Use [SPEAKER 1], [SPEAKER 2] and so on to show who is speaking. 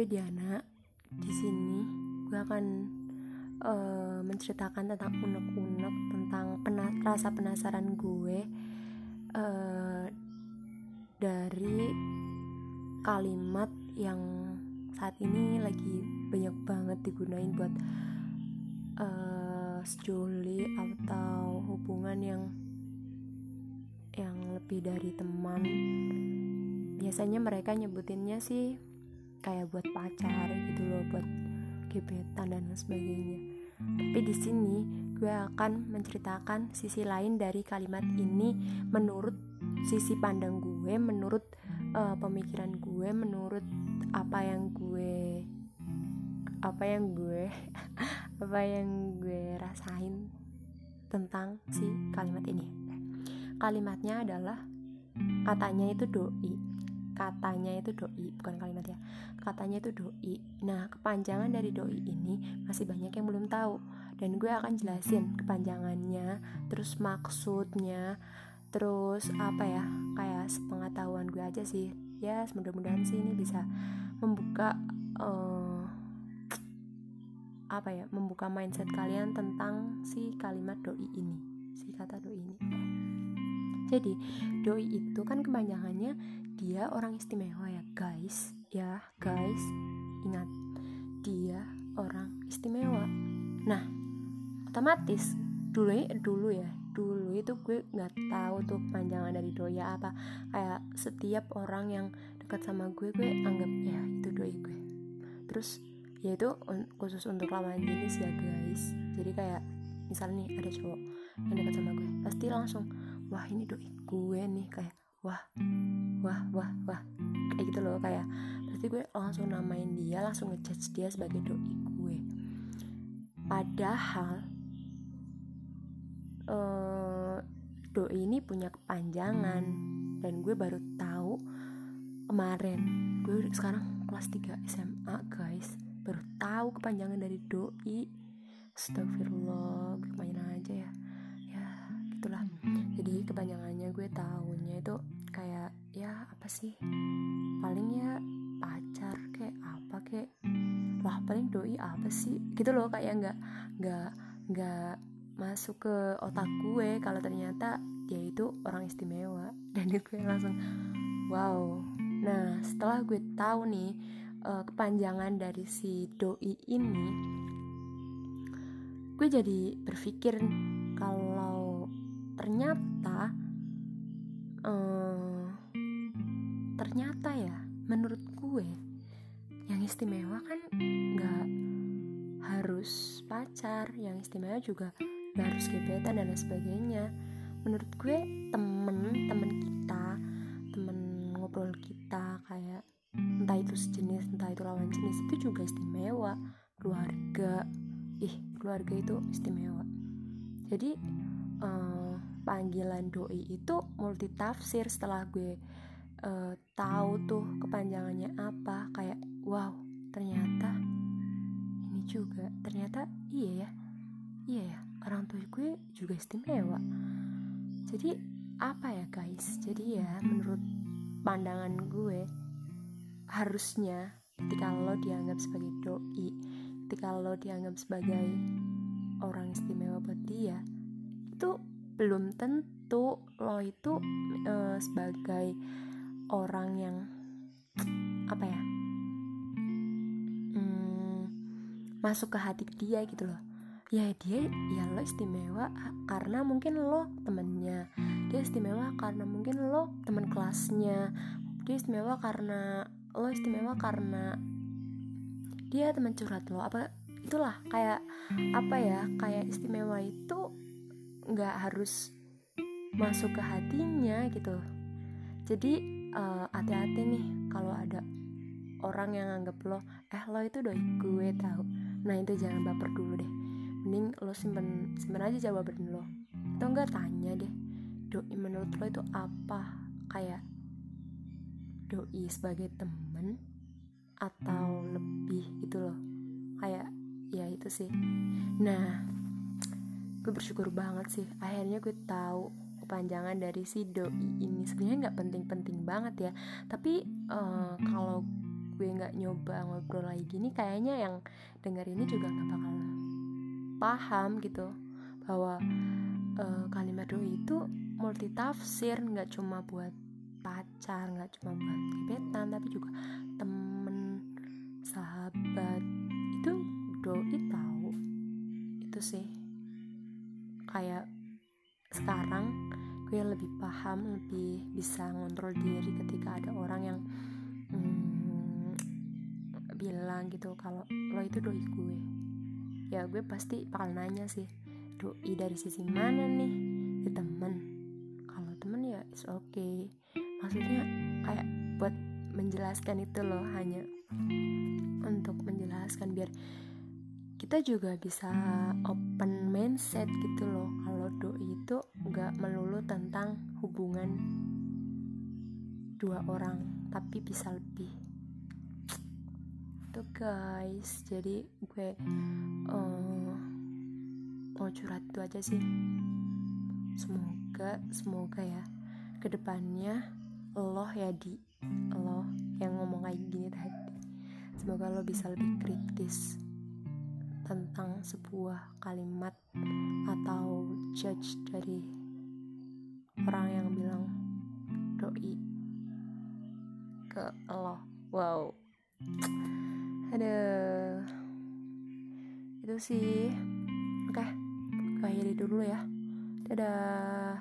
[SPEAKER 1] gue Diana. Di sini gue akan uh, menceritakan tentang unek-unek tentang pena rasa penasaran gue uh, dari kalimat yang saat ini lagi banyak banget digunain buat uh, sejoli atau hubungan yang yang lebih dari teman biasanya mereka nyebutinnya sih kayak buat pacar gitu loh buat gebetan dan sebagainya. Tapi di sini gue akan menceritakan sisi lain dari kalimat ini menurut sisi pandang gue menurut uh, pemikiran gue menurut apa yang gue apa yang gue apa yang gue rasain tentang si kalimat ini. Kalimatnya adalah katanya itu doi katanya itu doi bukan kalimat ya. Katanya itu doi. Nah kepanjangan dari doi ini masih banyak yang belum tahu. Dan gue akan jelasin kepanjangannya terus maksudnya terus apa ya kayak sepengetahuan gue aja sih. Ya mudah-mudahan sih ini bisa membuka uh, apa ya membuka mindset kalian tentang si kalimat doi ini jadi doi itu kan kepanjangannya dia orang istimewa ya guys. Ya guys ingat. Dia orang istimewa. Nah otomatis dulu dulu ya dulu itu gue nggak tahu tuh panjangan dari doi apa. Kayak setiap orang yang dekat sama gue gue anggap ya itu doi gue. Terus ya itu khusus untuk lawan jenis ya guys. Jadi kayak misalnya nih ada cowok yang dekat sama gue pasti langsung wah ini doi gue nih kayak wah wah wah wah kayak gitu loh kayak berarti gue langsung namain dia langsung ngejudge dia sebagai doi gue. Padahal uh, doi ini punya kepanjangan dan gue baru tahu kemarin gue sekarang kelas 3 SMA guys baru tahu kepanjangan dari doi. Astagfirullah gue aja ya gitulah. Jadi kepanjangannya gue tahunya itu kayak ya apa sih? Paling ya pacar kayak apa kayak wah paling doi apa sih? Gitu loh kayak nggak nggak nggak masuk ke otak gue kalau ternyata dia itu orang istimewa. Dan gue langsung wow. Nah setelah gue tahu nih uh, kepanjangan dari si doi ini gue jadi berpikir kalau istimewa kan nggak harus pacar yang istimewa juga gak harus gebetan dan lain sebagainya. Menurut gue temen temen kita temen ngobrol kita kayak entah itu sejenis entah itu lawan jenis itu juga istimewa. Keluarga ih keluarga itu istimewa. Jadi uh, panggilan doi itu multi tafsir setelah gue uh, tahu tuh kepanjangannya apa kayak wow ternyata ini juga ternyata iya ya. Iya ya orang tua gue juga istimewa. Jadi apa ya guys? Jadi ya menurut pandangan gue harusnya ketika lo dianggap sebagai doi ketika lo dianggap sebagai orang istimewa buat dia itu belum tentu lo itu uh, sebagai orang yang apa ya masuk ke hati dia gitu loh. Ya dia ya lo istimewa karena mungkin lo temennya. Dia istimewa karena mungkin lo teman kelasnya. Dia istimewa karena lo istimewa karena dia teman curhat lo. Apa itulah kayak apa ya kayak istimewa itu nggak harus masuk ke hatinya gitu. Jadi uh, hati-hati nih kalau ada orang yang anggap lo eh lo itu doi gue tahu nah itu jangan baper dulu deh. Mending lo simpen simpen aja jawaban lo. Atau enggak tanya deh. Doi menurut lo itu apa? Kayak doi sebagai temen atau lebih gitu loh. Kayak ya itu sih. Nah gue bersyukur banget sih. Akhirnya gue tahu kepanjangan dari si doi ini. Sebenarnya nggak penting-penting banget ya. Tapi uh, kalau gue nggak nyoba ngobrol lagi gini kayaknya yang denger ini juga nggak bakal paham gitu bahwa uh, kalimat doi itu multi tafsir nggak cuma buat pacar nggak cuma buat gebetan tapi juga temen sahabat. Itu doi tahu. Itu sih. Kayak sekarang gue lebih paham lebih bisa ngontrol diri ketika ada orang bilang gitu kalau lo itu doi gue. Ya gue pasti bakal nanya sih doi dari sisi mana nih? Ya temen. Kalau temen ya it's okay. Maksudnya kayak buat menjelaskan itu loh hanya untuk menjelaskan biar kita juga bisa open mindset gitu loh kalau doi itu nggak melulu tentang hubungan dua orang tapi bisa lebih tuh guys. Jadi gue uh, mau curhat itu aja sih. Semoga semoga ya. Ke depannya lo ya di. Lo yang ngomong kayak gini tadi. Semoga lo bisa lebih kritis tentang sebuah kalimat atau judge dari orang yang bilang doi ke Allah wow ada itu sih. Oke okay, akhiri dulu ya. Dadah